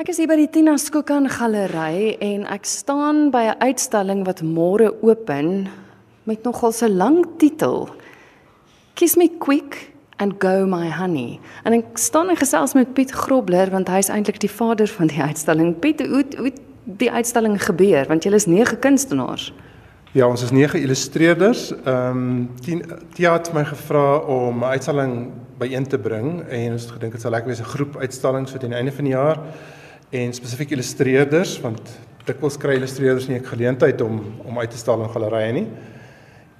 Ek is hier by die Tina Skokan Galery en ek staan by 'n uitstalling wat môre open met nogal 'n lang titel. Kiss me quick and go my honey. En ek staan en gesels met Piet Grobler want hy is eintlik die vader van die uitstalling. Piet, hoe hoe die uitstalling gebeur want julle is nege kunstenaars. Ja, ons is nege illustreerders. Ehm um, Tia het my gevra om 'n uitstalling byeen te bring en ons het gedink dit sal lekker wees 'n groep uitstalling so teen die einde van die jaar en spesifiek illustreerders want dikwels kry illustreerders nie 'n geleentheid om om uit te stal in gallerye nie.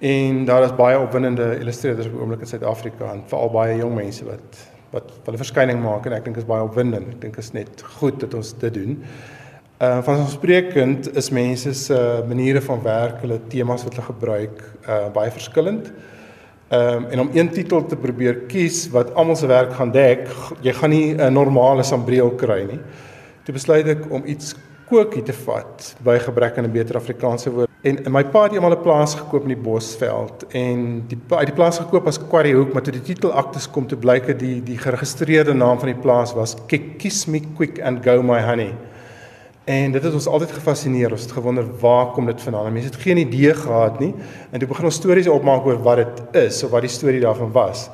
En daar is baie opwindende illustreerders op oomblik in Suid-Afrika en veral baie jong mense wat wat hulle verskyning maak en ek dink is baie opwindend. Ek dink is net goed dat ons dit doen. Uh van ons spreekend is mense se uh, maniere van werk, hulle temas wat hulle gebruik, uh baie verskillend. Ehm um, en om een titel te probeer kies wat almal se werk gaan dek, jy gaan nie 'n normale sambreel kry nie. Toe besluit ek om iets kookie te vat by gebrek aan 'n beter Afrikaanse woord. En, en my pa het eendag 'n plaas gekoop in die Bosveld en die uit die plaas gekoop as Quarry Hoek, maar toe die titel aktes kom te blyk dat die die geregistreerde naam van die plaas was Kiss Me Quick and Go My Honey. En dit het ons altyd gefassineer. Ons het gewonder waar kom dit vandaan? Mense het geen idee gehad nie. En toe begin ons stories opmaak oor wat dit is of wat die storie daarvan was.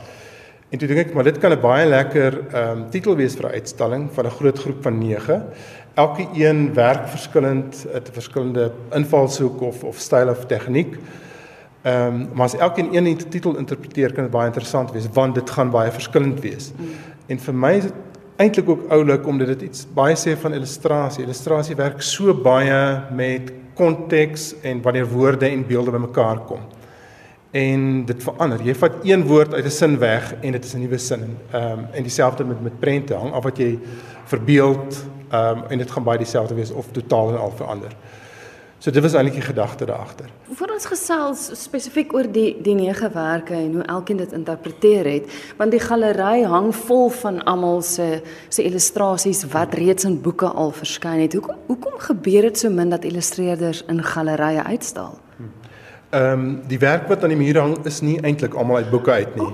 En toe dink ek maar dit kan 'n baie lekker ehm um, titel wees vir 'n uitstalling van 'n groot groep van 9. Elke een werk verskillend, het 'n verskillende invalshoek of of styl of tegniek. Ehm um, maar as elkeen een titel interpreteer kan dit baie interessant wees want dit gaan baie verskillend wees. Mm. En vir my is dit eintlik ook oulik omdat dit iets baie sê van illustrasie. Illustrasie werk so baie met konteks en wanneer woorde en beelde bymekaar kom. En dit verander. Jy vat een woord uit 'n sin weg en dit is 'n nuwe sin. Ehm um, en dieselfde met met prente hang af wat jy verbeeld ehm um, en dit gaan baie dieselfde wees of totaal en al verander. So dit was eintlik die gedagte daar agter. Voor ons gesels spesifiek oor die die nege werke en hoe elkeen dit interpreteer het, want die galery hang vol van almal se se illustrasies wat reeds in boeke al verskyn het. Hoekom hoekom gebeur dit so min dat illustreerders in gallerye uitstal? Ehm um, die werk wat aan die muur hang is nie eintlik almal uit boeke uit nie.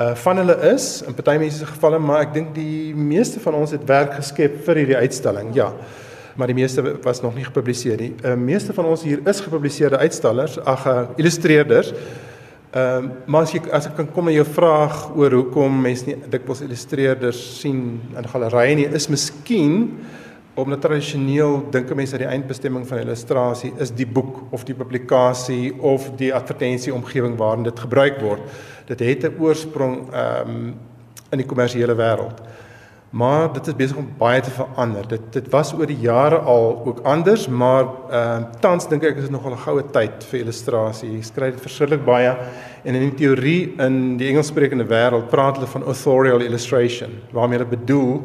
Uh van hulle is in party mense se gevalle, maar ek dink die meeste van ons het werk geskep vir hierdie uitstalling. Ja maar die meeste was nog nie gepubliseer nie. Die uh, meeste van ons hier is gepubliseerde uitstallers, ag uh, illustreerders. Ehm uh, maar as jy as ek kan kom met jou vraag oor hoekom mense nie dikwels illustreerders sien in gallerye nie, is miskien omdat tradisioneel dink mense dat die eindbestemming van illustrasie is die boek of die publikasie of die advertensie omgewing waarin dit gebruik word. Dit het 'n oorsprong ehm um, in die kommersiële wêreld. Maar dit is besig om baie te verander. Dit dit was oor die jare al ook anders, maar ehm uh, tans dink ek is dit nogal 'n goue tyd vir illustrasie. Jy skryf dit verskriklik baie en in die teorie in die Engelssprekende wêreld praat hulle van authorial illustration, waarmee hulle bedoel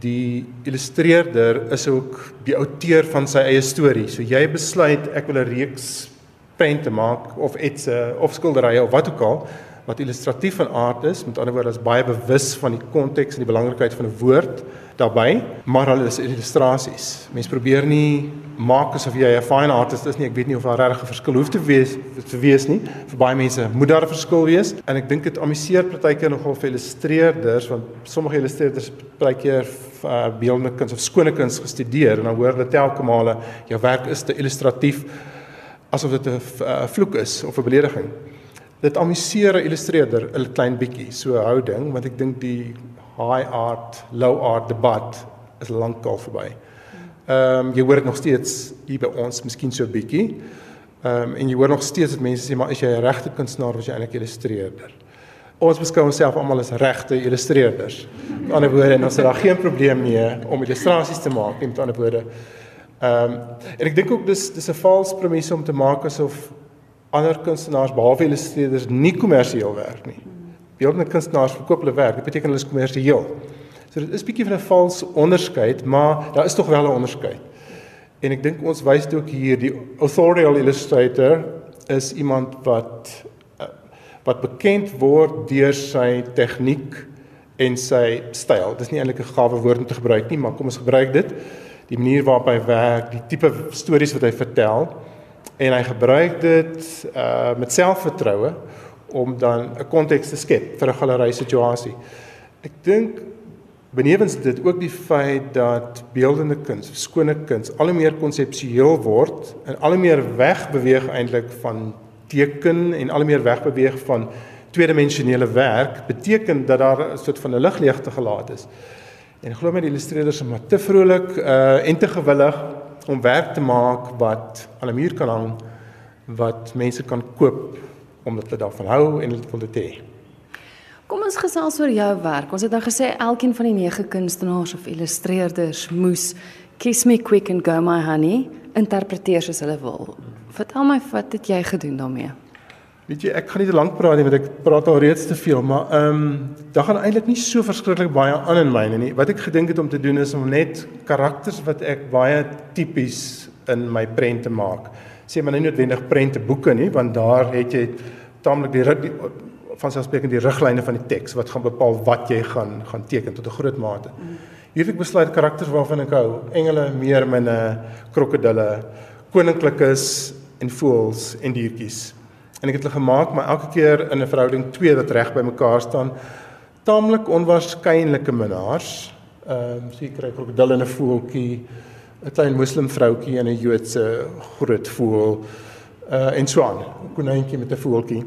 die illustreerder is ook die outeur van sy eie storie. So jy besluit ek wil 'n reeks prente maak of iets of skilderye of wat ook al wat illustratief van aard is, met ander woorde is baie bewus van die konteks en die belangrikheid van 'n woord daarbey, maar hulle is illustrasies. Mense probeer nie maak asof jy 'n fine artist is nie. Ek weet nie of daar regtig 'n verskil hoef te wees te wees nie. Vir baie mense moet daar 'n verskil wees en ek dink dit amuseer partykeer nogal vir illustreerders want sommige illustreerders partykeer uh, beeldende kuns of skone kuns gestudeer en dan hoor hulle telke male jou werk is te illustratief asof dit 'n uh, vloek is of 'n belediging dit amuseer 'n illustreerder 'n klein bietjie so houding want ek dink die high art low art debat is lankal verby. Ehm um, jy hoor dit nog steeds hier by ons miskien so 'n bietjie. Ehm um, en jy hoor nog steeds dat mense sê maar as jy 'n regte kunstenaar of as jy eintlik 'n illustreerder. Ons beskou onsself almal as regte illustreerders. Met ander woorde, ons het daar geen probleem mee om illustrasies te maak nie met ander woorde. Ehm um, en ek dink ook dis dis 'n vals premisse om te maak asof ander kunstenaars behalwe illustreerders nie kommersieel werk nie. Beeldende kunstenaars verkoop hulle werk, dit beteken hulle is kommersieel. So dit is bietjie van 'n vals onderskeid, maar daar is tog wel 'n onderskeid. En ek dink ons wys dit ook hier die authorial illustrator is iemand wat eh, wat bekend word deur sy tegniek en sy styl. Dis nie eintlik 'n gawe woord om te gebruik nie, maar kom ons gebruik dit. Die manier waarop hy werk, die tipe stories wat hy vertel en hy gebruik dit uh met selfvertroue om dan 'n konteks te skep vir 'n galery situasie. Ek dink Benewens dit ook die feit dat beeldende kuns, skone kuns al hoe meer konseptueel word en al hoe meer wegbeweeg eintlik van teken en al hoe meer wegbeweeg van tweedimensionele werk, beteken dat daar 'n soort van 'n ligleegte gelaat is. En glo my die illustreerders is maar te vrolik uh en te gewillig om werk te maak wat aan 'n muur kan hang wat mense kan koop omdat hulle daarvan hou en hulle wil dit hê. Kom ons gesels oor jou werk. Ons het nou gesê elkeen van die nege kunstenaars of illustreerders moes Kiss Me Quick and Go My Honey interpreteer soos hulle wil. Vertel my wat het jy gedoen daarmee? Weet jy, ek gaan nie te lank praat nie want ek praat al reeds te veel, maar ehm um, daar gaan eintlik nie so verskriklik baie aan in myne nie. Wat ek gedink het om te doen is om net karakters wat ek baie tipies in my prente maak. Sê maar nie noodwendig prente boeke nie, want daar het jy taamlik die, die van selfsprekend die riglyne van die teks wat gaan bepaal wat jy gaan gaan teken tot 'n groot mate. Hier het ek besluit karakters waarvan ek hou, engele, meerminne, krokodille, koninklikes en voëls en diertjies. En ek het hulle gemaak maar elke keer in 'n verhouding twee wat reg by mekaar staan. Taamlik onwaarskynlike minnaars. Ehm um, sien kry krokodille en 'n voeltjie, 'n klein moslim vroutjie en 'n Joodse groot voël. Uh en so aan. 'n Konynkie met 'n voeltjie.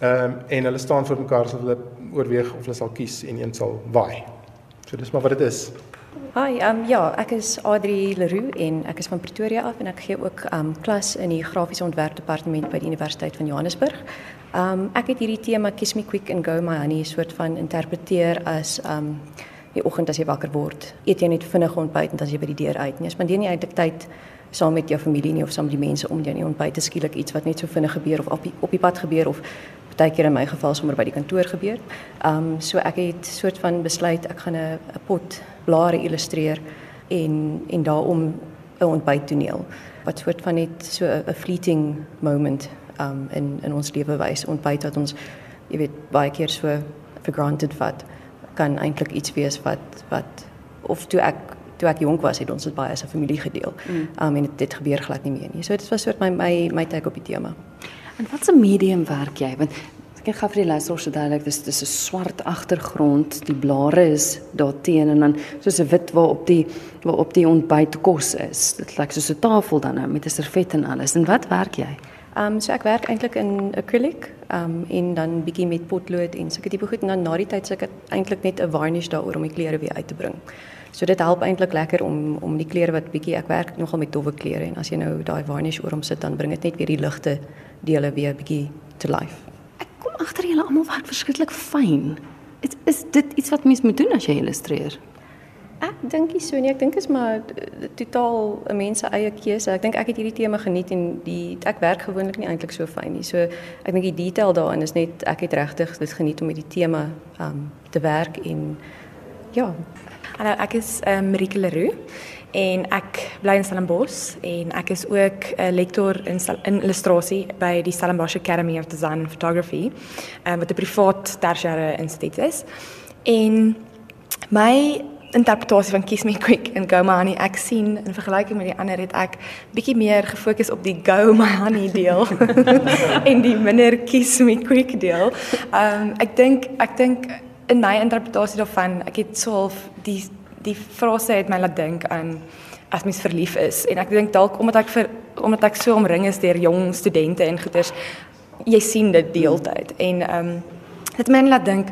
Ehm um, en hulle staan voor mekaar as hulle oorweeg of hulle sal kies en een sal waai. So dis maar wat dit is. Hi, um, ja, ek is Adri Leroux en ek is van Pretoria af en ek gee ook um, klas in die grafiese ontwerpdepartement by die Universiteit van Johannesburg. Um, ek het hierdie tema Kiss Me Quick and Go My Honey soort van interpreteer as um, die oggend as jy wakker word, eet jy net vinnig ontbyt en dan as jy by die deur uit. Nee, spandeer nie eintlik tyd saam met jou familie nie of saam met die mense om jou nie ontbyt te skielik iets wat net so vinnig gebeur of op die, op die pad gebeur of partykeer in my geval sommer by die kantoor gebeur. Ehm um, so ek het soort van besluit ek gaan 'n 'n pot blare illustreer en en daarom 'n ontbyttoneel wat soort van net so 'n fleeting moment ehm um, in in ons lewe wys ontbyt wat ons jy weet baie keer so for granted vat kan eintlik iets wees wat wat of toe ek toe ek jonk was het ons dit baie as 'n familie gedeel. Mm. Um, en dit gebeur glad nie meer nie. So dit was soort my my my take op die tema. En wat 'n medium werk jy? Want ek gaan vir die luisteraars so duidelik, dis dis 'n swart agtergrond, die blare is daar teen en dan soos 'n wit waar op die waar op die ontbyt kos is. Dit lyk soos 'n tafel dan nou met 'n servet en alles. En wat werk jy? Ehm um, so ek werk eintlik in acrylic, ehm um, en dan bietjie met potlood en sulke tipe goed en dan na die tyd suk ek eintlik net 'n varnish daaroor om die kleure weer uit te bring. So dit help eintlik lekker om om die kleure wat bietjie ek werk nogal met dowwe kleure en as jy nou daai varnish oor hom sit dan bring dit net weer die ligte dele weer bietjie to life. Ek kom agter julle almal werk verskriklik fyn. Is, is dit iets wat mens moet doen as jy illustreer? Ek dink nie so nie. Ek dink is maar totaal 'n mens se eie keuse. Ek dink ek het hierdie tema geniet en die ek werk gewoonlik nie eintlik so fyn nie. So ek dink die detail daarin is net ek het regtig dit geniet om met die tema um te werk en ja. Hallo, ek is um, Marieke Leroux en ek bly in Stellenbosch en ek is ook 'n lektor in in illustrasie by die Stellenbosch Academy of Design and Photography, um, wat 'n privaat tersiêre instituut is. En my interpretasie van Kiss Me Quick en Go My Honey ek sien in vergelyking met die ander het ek bietjie meer gefokus op die Go My Honey deel en die minder Kiss Me Quick deel. Ehm um, ek dink ek dink in my interpretasie daarvan ek het so half die die frase het my laat dink aan as mens verlief is. En ek dink dalk omdat ek vir omdat ek so omring is deur jong studente en goeters jy sien dit deeltyd en ehm um, dit my laat dink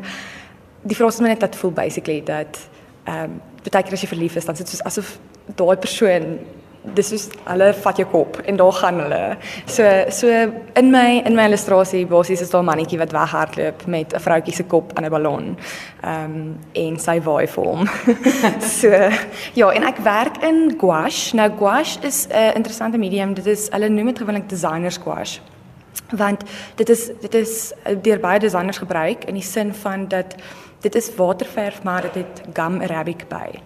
die frase my net laat voel basically dat ehm um, baie keer as jy verlief is dan sit soos asof daai persoon dis is hulle vat jou kop en daar gaan hulle. So so in my in my illustrasie basies is daar 'n mannetjie wat weghardloop met 'n vroutjie se kop aan 'n ballon. Ehm um, en sy waai vir hom. so ja, en ek werk in gouache. Nou gouache is 'n interessante medium. Dit is hulle noem dit gewoonlik designer gouache. Want dit is dit is deur baie designers gebruik in die sin van dat dit is waterverf maar dit het gum arabic by.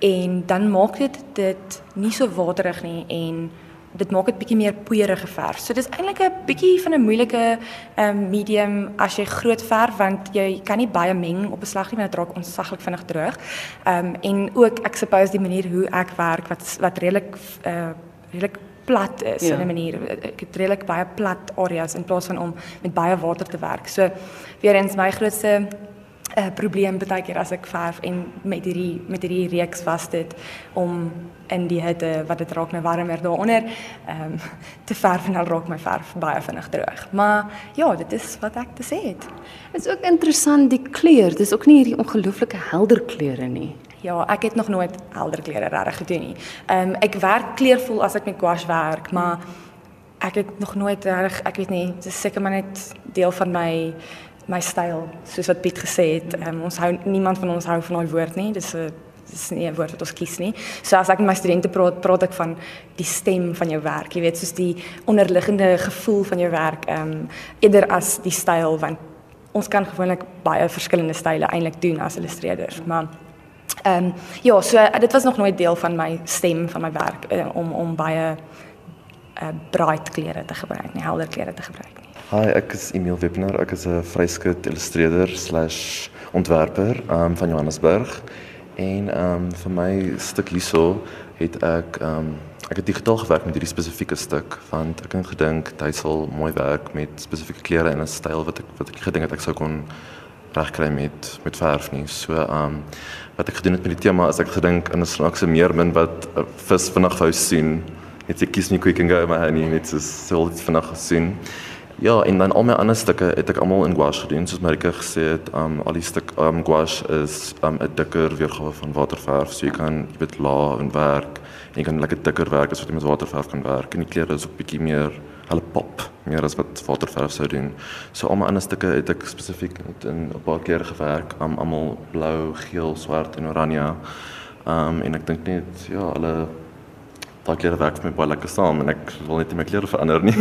En dan maak dit dit nie so waterig nie en dit maak dit bietjie meer poeierige verf. So dis eintlik 'n bietjie van 'n moeilike um, medium as jy groot verf want jy kan nie baie meng op 'n slag nie want dit raak onsaglik vinnig droog. Ehm um, en ook ek suppose die manier hoe ek werk wat wat redelik uh redelik plat is ja. in 'n manier ek het redelik baie plat areas in plaas van om met baie water te werk. So weer eens my grootste 'n probleem baie keer as ek verf en met hierdie met hierdie reeks was dit om in die hitte wat dit raak nou warmer daaronder ehm um, te verf en dan raak my verf baie vinnig droog. Maar ja, dit is wat ek te sê het. Dit is ook interessant die kleur. Dis ook nie hierdie ongelooflike helder kleure nie. Ja, ek het nog nooit helder kleure regtig gedoen nie. Ehm um, ek werk kleurvol as ek met gouache werk, maar ek het nog nooit reg, ek weet nie, dit is seker maar net deel van my my styl, soos wat Piet gesê het. Um, ons hou niemand van ons hou van daai woord nie. Dis 'n dis nie 'n woord wat ons kies nie. So as ek met my studente praat, praat ek van die stem van jou werk. Jy weet, soos die onderliggende gevoel van jou werk, ehm um, eerder as die styl want ons kan gewoonlik baie verskillende style eintlik doen as illustreerders, maar ehm um, ja, so dit was nog nooit deel van my stem van my werk uh, om om baie uh, bright klere te gebruik, nie helder klere te gebruik. Hi, ek is Emil Webner. Ek is 'n vryskut illustreerder/ontwerper um, van Johannesburg. En ehm um, vir my stuk hierso het ek ehm um, ek het digitaal gewerk met hierdie spesifieke stuk want ek het gedink hy sal mooi werk met spesifieke kleure en 'n styl wat ek wat ek gedink het ek sou kon regkry met met verf nie. So ehm um, wat ek gedoen het met die tema is ek gedink in 'n snaakse meermin wat uh, vis vinnig wou sien het ek kies nie quick and go maar hy net so so dit vanaand gesien. Ja, en dan al my ander stukke het ek almal in gouache gedoen, soos Marika gesê het, um al die stuk um gouache is um 'n dikker weergawe van waterverf, so jy kan jy weet laag en werk en jy kan lekker dikker werk as wat jy met waterverf kan werk. En die kleure is ook bietjie meer hulle pop, meer as wat waterverf sou doen. So al my ander stukke het ek spesifiek met in 'n paar keer gewerk, um almal blou, geel, swart en oranje. Um en ek dink net ja, hulle daai klere werk vir my baie lekker saam en ek wil net nie my klere verander nie.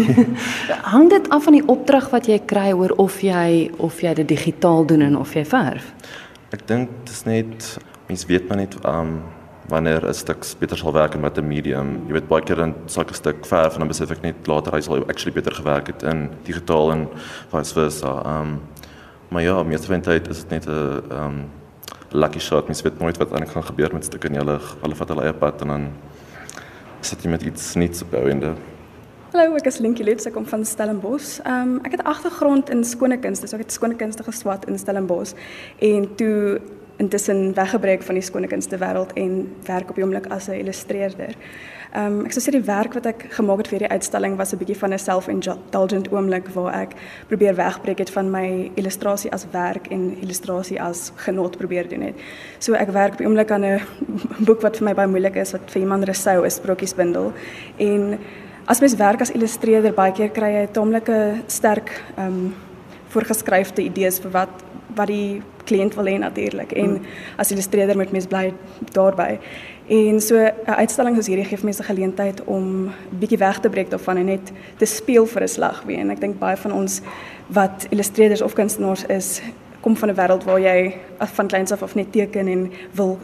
Hang dit af van die opdrag wat jy kry oor of jy of jy dit digitaal doen en of jy verf? Ek dink dit is net mens weet maar net um wanneer 'n stuk beter sal werk in watter medium. Jy weet baie keer dan sulke stuk verf en dan besef ek net later hy sal actually beter gewerk het in digitaal en vice versa. Um maar ja, meeste van die tyd is dit net 'n um lucky shot. Mens weet nooit wat eintlik gaan gebeur met stukke en hulle hulle vat hulle eie pad en dan sit jy met iets niets op jou ende. Hallo, ek is Linkie Lets, ek kom van Stellenbosch. Ehm um, ek het agtergrond in skone kunste, so ek het skone kunste geswat in Stellenbosch en toe intussen weggebreek van die skone kunste wêreld en werk op die oomblik as 'n illustreerder. Ehm um, ek sou sê die werk wat ek gemaak het vir die uitstalling was 'n bietjie van 'n self-indulgent oomblik waar ek probeer wegbreek het van my illustrasie as werk en illustrasie as genot probeer doen het. So ek werk op die oomblik aan 'n boek wat vir my baie moeilik is wat vir iemand resou is sprokiesbundel en as mens werk as illustreerder baie keer kry jy 'n taamlike sterk ehm um, voorgeskrewe idees vir wat wat die kliënt wil hê natuurlik en mm. as illustreerder moet mens bly daarbey. En so 'n uitstalling soos hierdie gee mense geleentheid om bietjie weg te breek daarvan en net te speel vir 'n slag weer. En ek dink baie van ons wat illustreerders of kunstenaars is, kom van 'n wêreld waar jy van kleins af af net teken en wil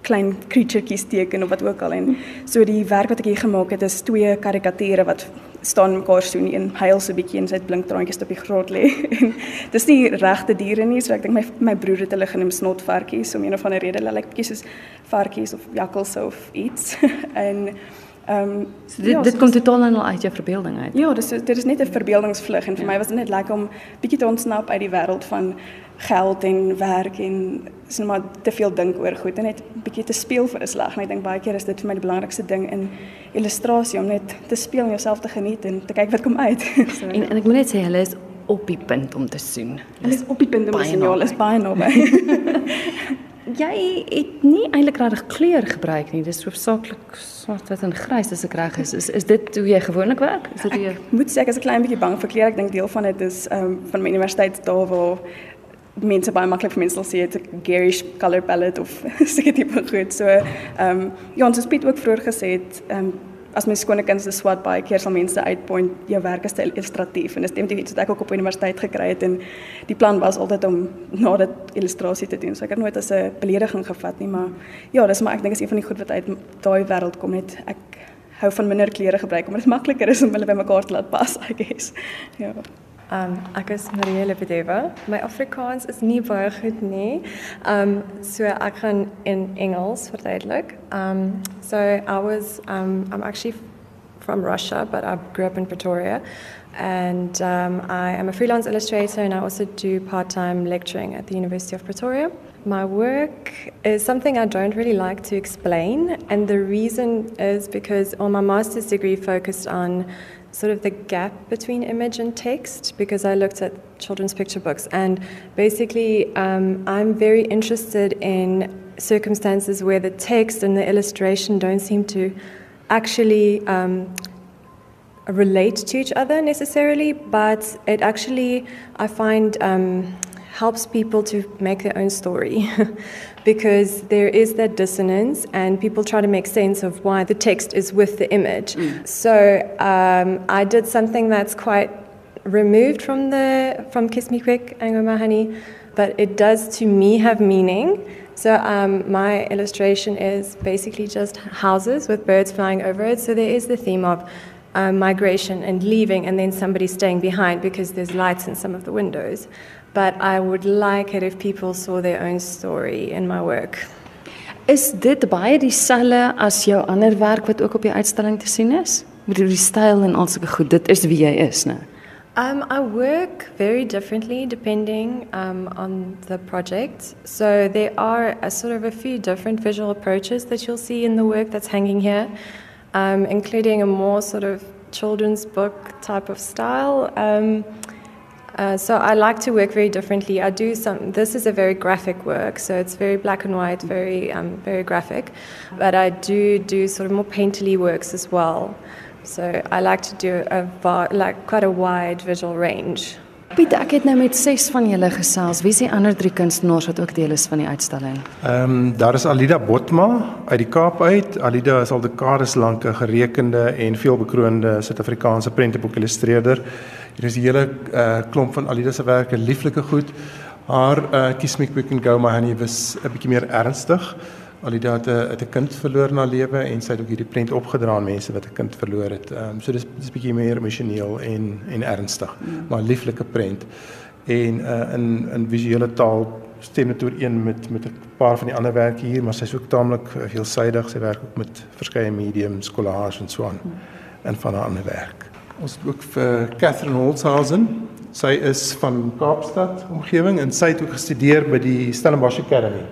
klein creaturetjies teken of wat ook al en so die werk wat ek hier gemaak het is twee karikature wat staan mekaar so en huil so bietjie en sy het blink traantjies op die grond lê. en dis nie regte diere nie, so ek dink my my broer het hulle genoem snotvarkies om een of ander rede hulle lyk bietjie soos varkies of jakkals of iets. en um, so dit ja, dit so kom totaal en al uit jou verbeelding uit. Ja, dis dit is net 'n verbeeldingsvlug en vir ja. my was dit net lekker om bietjie te ontsnap uit die wêreld van geld en werk en is net maar te veel dink oor goed en net 'n bietjie te speel vir 'n slag. En ek dink baie keer is dit vir my die belangrikste ding in illustrasie om net te speel en jouself te geniet en te kyk wat kom uit. so, en en ek moet net sê hulle is op die punt om te soen. Hulle is op die punt om te soen. Ja, hulle is baie naby. Jy het nie eintlik regtig kleur gebruik nie. Dis hoofsaaklik swart wat en grys as ek reg is. Is is dit hoe jy gewoonlik werk? Is dit jy Moet sê ek is 'n klein bietjie bang vir kleur. Ek dink deel van dit is ehm um, van my universiteit daar waar mense baie maklik vir mense sal sê dit 'n garish color palette of seker tipe goed. So ehm um, ja, ons het Piet ook vroeër gesê het ehm um, as mens skone kunste swat baie keer sal mense uitpoint jou werk is te illustratief en dis definitief iets wat ek ook op universiteit gekry het en die plan was altyd om na dit illustrasie te doen. So ek het nooit as 'n belediging gevat nie, maar ja, dis maar ek dink is een van die goed wat uit daai wêreld kom net ek hou van minder klere gebruik omdat dit makliker is om hulle bymekaar te laat pas, I guess. Ja. Um ek is Marielle Bedeva. My Afrikaans is nie baie goed nie. Um so ek gaan in Engels verduidelik. Um so I was um I'm actually from Russia, but I grew up in Pretoria. and um, I am a freelance illustrator and I also do part time lecturing at the University of Pretoria. My work is something I don't really like to explain, and the reason is because on my master's degree focused on sort of the gap between image and text because I looked at children's picture books, and basically, um, I'm very interested in circumstances where the text and the illustration don't seem to actually um, relate to each other necessarily, but it actually, I find, um, helps people to make their own story because there is that dissonance and people try to make sense of why the text is with the image. Mm. So um, I did something that's quite removed from the from Kiss Me Quick and Go Honey, but it does to me have meaning. So um, my illustration is basically just houses with birds flying over it. So there is the theme of uh, migration and leaving, and then somebody staying behind because there's lights in some of the windows. But I would like it if people saw their own story in my work. Is dit baie dieselfde as jou ander werk wat ook op die uitstalling te sien is? Met die styl en al sulke goed, dit is wie jy is, né? Um, I work very differently depending um, on the project. So there are a sort of a few different visual approaches that you'll see in the work that's hanging here. um, including a more sort of children's book type of style. Uh, so I like to work very differently. I do some. This is a very graphic work, so it's very black and white, very um, very graphic. But I do do sort of more painterly works as well. So I like to do a like quite a wide visual range. Piet, ek het nou met 6 van julle gesels. Wie is die ander 3 kunstenaars wat ook deel is van die uitstalling? Ehm um, daar is Alida Botma uit die Kaap uit. Alida is al dekades lank 'n gerekende en veelbekroonde Suid-Afrikaanse prenteboekillustreerder. Hier is 'n hele uh, klomp van Alida se werke, lieflike goed. Haar uh, Kiss Me Quick and Go My Honey was 'n bietjie meer ernstig. Alida het 'n het 'n kind verloor na lewe en sy het ook hierdie prent opgedra aan mense wat 'n kind verloor het. Ehm um, so dis dis bietjie meer emosioneel en en ernstig, mm. maar lieflike prent. En uh in in visuele taal stem dit ooreen met met 'n paar van die ander werke hier, maar sy's ook taamlik veelsidig. Sy werk ook met verskeie mediums, collage en so aan. Mm. En van haar ander werk. Ons het ook vir Catherine Holzhausen. Sy is van Kaapstad omgewing en sy het ook gestudeer by die Stellenbosch Academy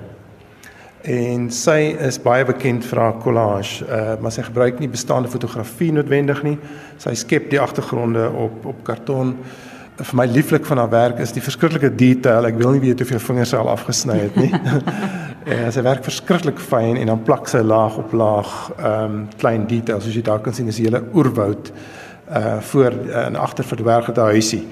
en sy is baie bekend vir haar collage, uh, maar sy gebruik nie bestaande fotografie noodwendig nie. Sy skep die agtergronde op op karton. Vir my lieflik van haar werk is die verskriklike detail. Ek wil nie weet hoeveel vingers sy al afgesny het nie. en sy werk verskriklik fyn en dan plak sy laag op laag ehm um, klein details soos jy daar kan sien is 'n hele oerwoud uh voor uh, en agter verwerk het 'n huisie.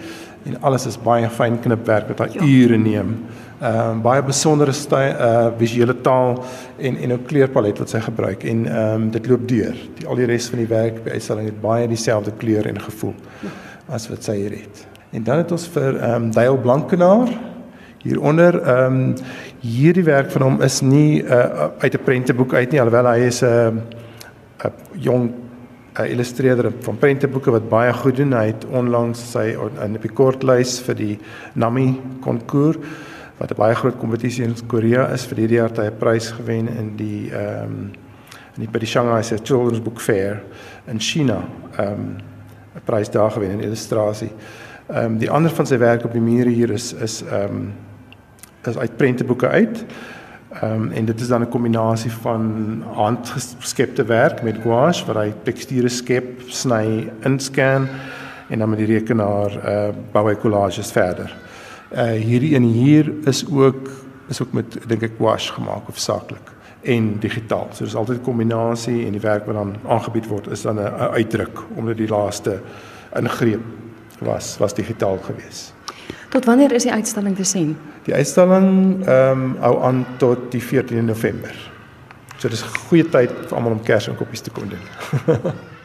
En alles is baie fyn knipwerk wat haar ja. ure neem ehm uh, baie besondere styl uh eh, visuele taal en en 'n kleurpalet wat sy gebruik en ehm um, dit loop deur. Die al die res van die werk by uitstalling het baie dieselfde kleur en gevoel as wat sy hier het. En dan het ons vir ehm um, Dale Blankenaar hieronder ehm um, hierdie werk van hom is nie uh, uit 'n prenteboek uit nie alhoewel hy is 'n uh, 'n jong 'n illustreerder van prenteboeke wat baie goed doen. Hy het onlangs sy in 'n kortlys vir die Nami konkours wat 'n baie groot kompetisie in Korea is vir hierdie jaar het hy 'n prys gewen in die ehm um, in die by die Shanghai Children's Book Fair in China. Ehm um, 'n prys daar gewen in illustrasie. Ehm um, die ander van sy werk op die mure hier is is ehm um, is uit prenteboeke uit. Ehm um, en dit is dan 'n kombinasie van handgeskepte werk met gouache waar hy teksture skep, sny, inscan en dan met die rekenaar uh bou hy collages verder. Uh hierdie een hier is ook is ook met dink ek wash gemaak of saaklik en digitaal. So dis altyd 'n kombinasie en die werk wat dan aangebied word is dan 'n uitdruk omdat die laaste ingreep was was digitaal geweest. Tot wanneer is die uitstalling te sien? Die uitstalling ehm um, hou aan tot die 14de November. So dis 'n goeie tyd vir almal om Kersinkopies te kom doen.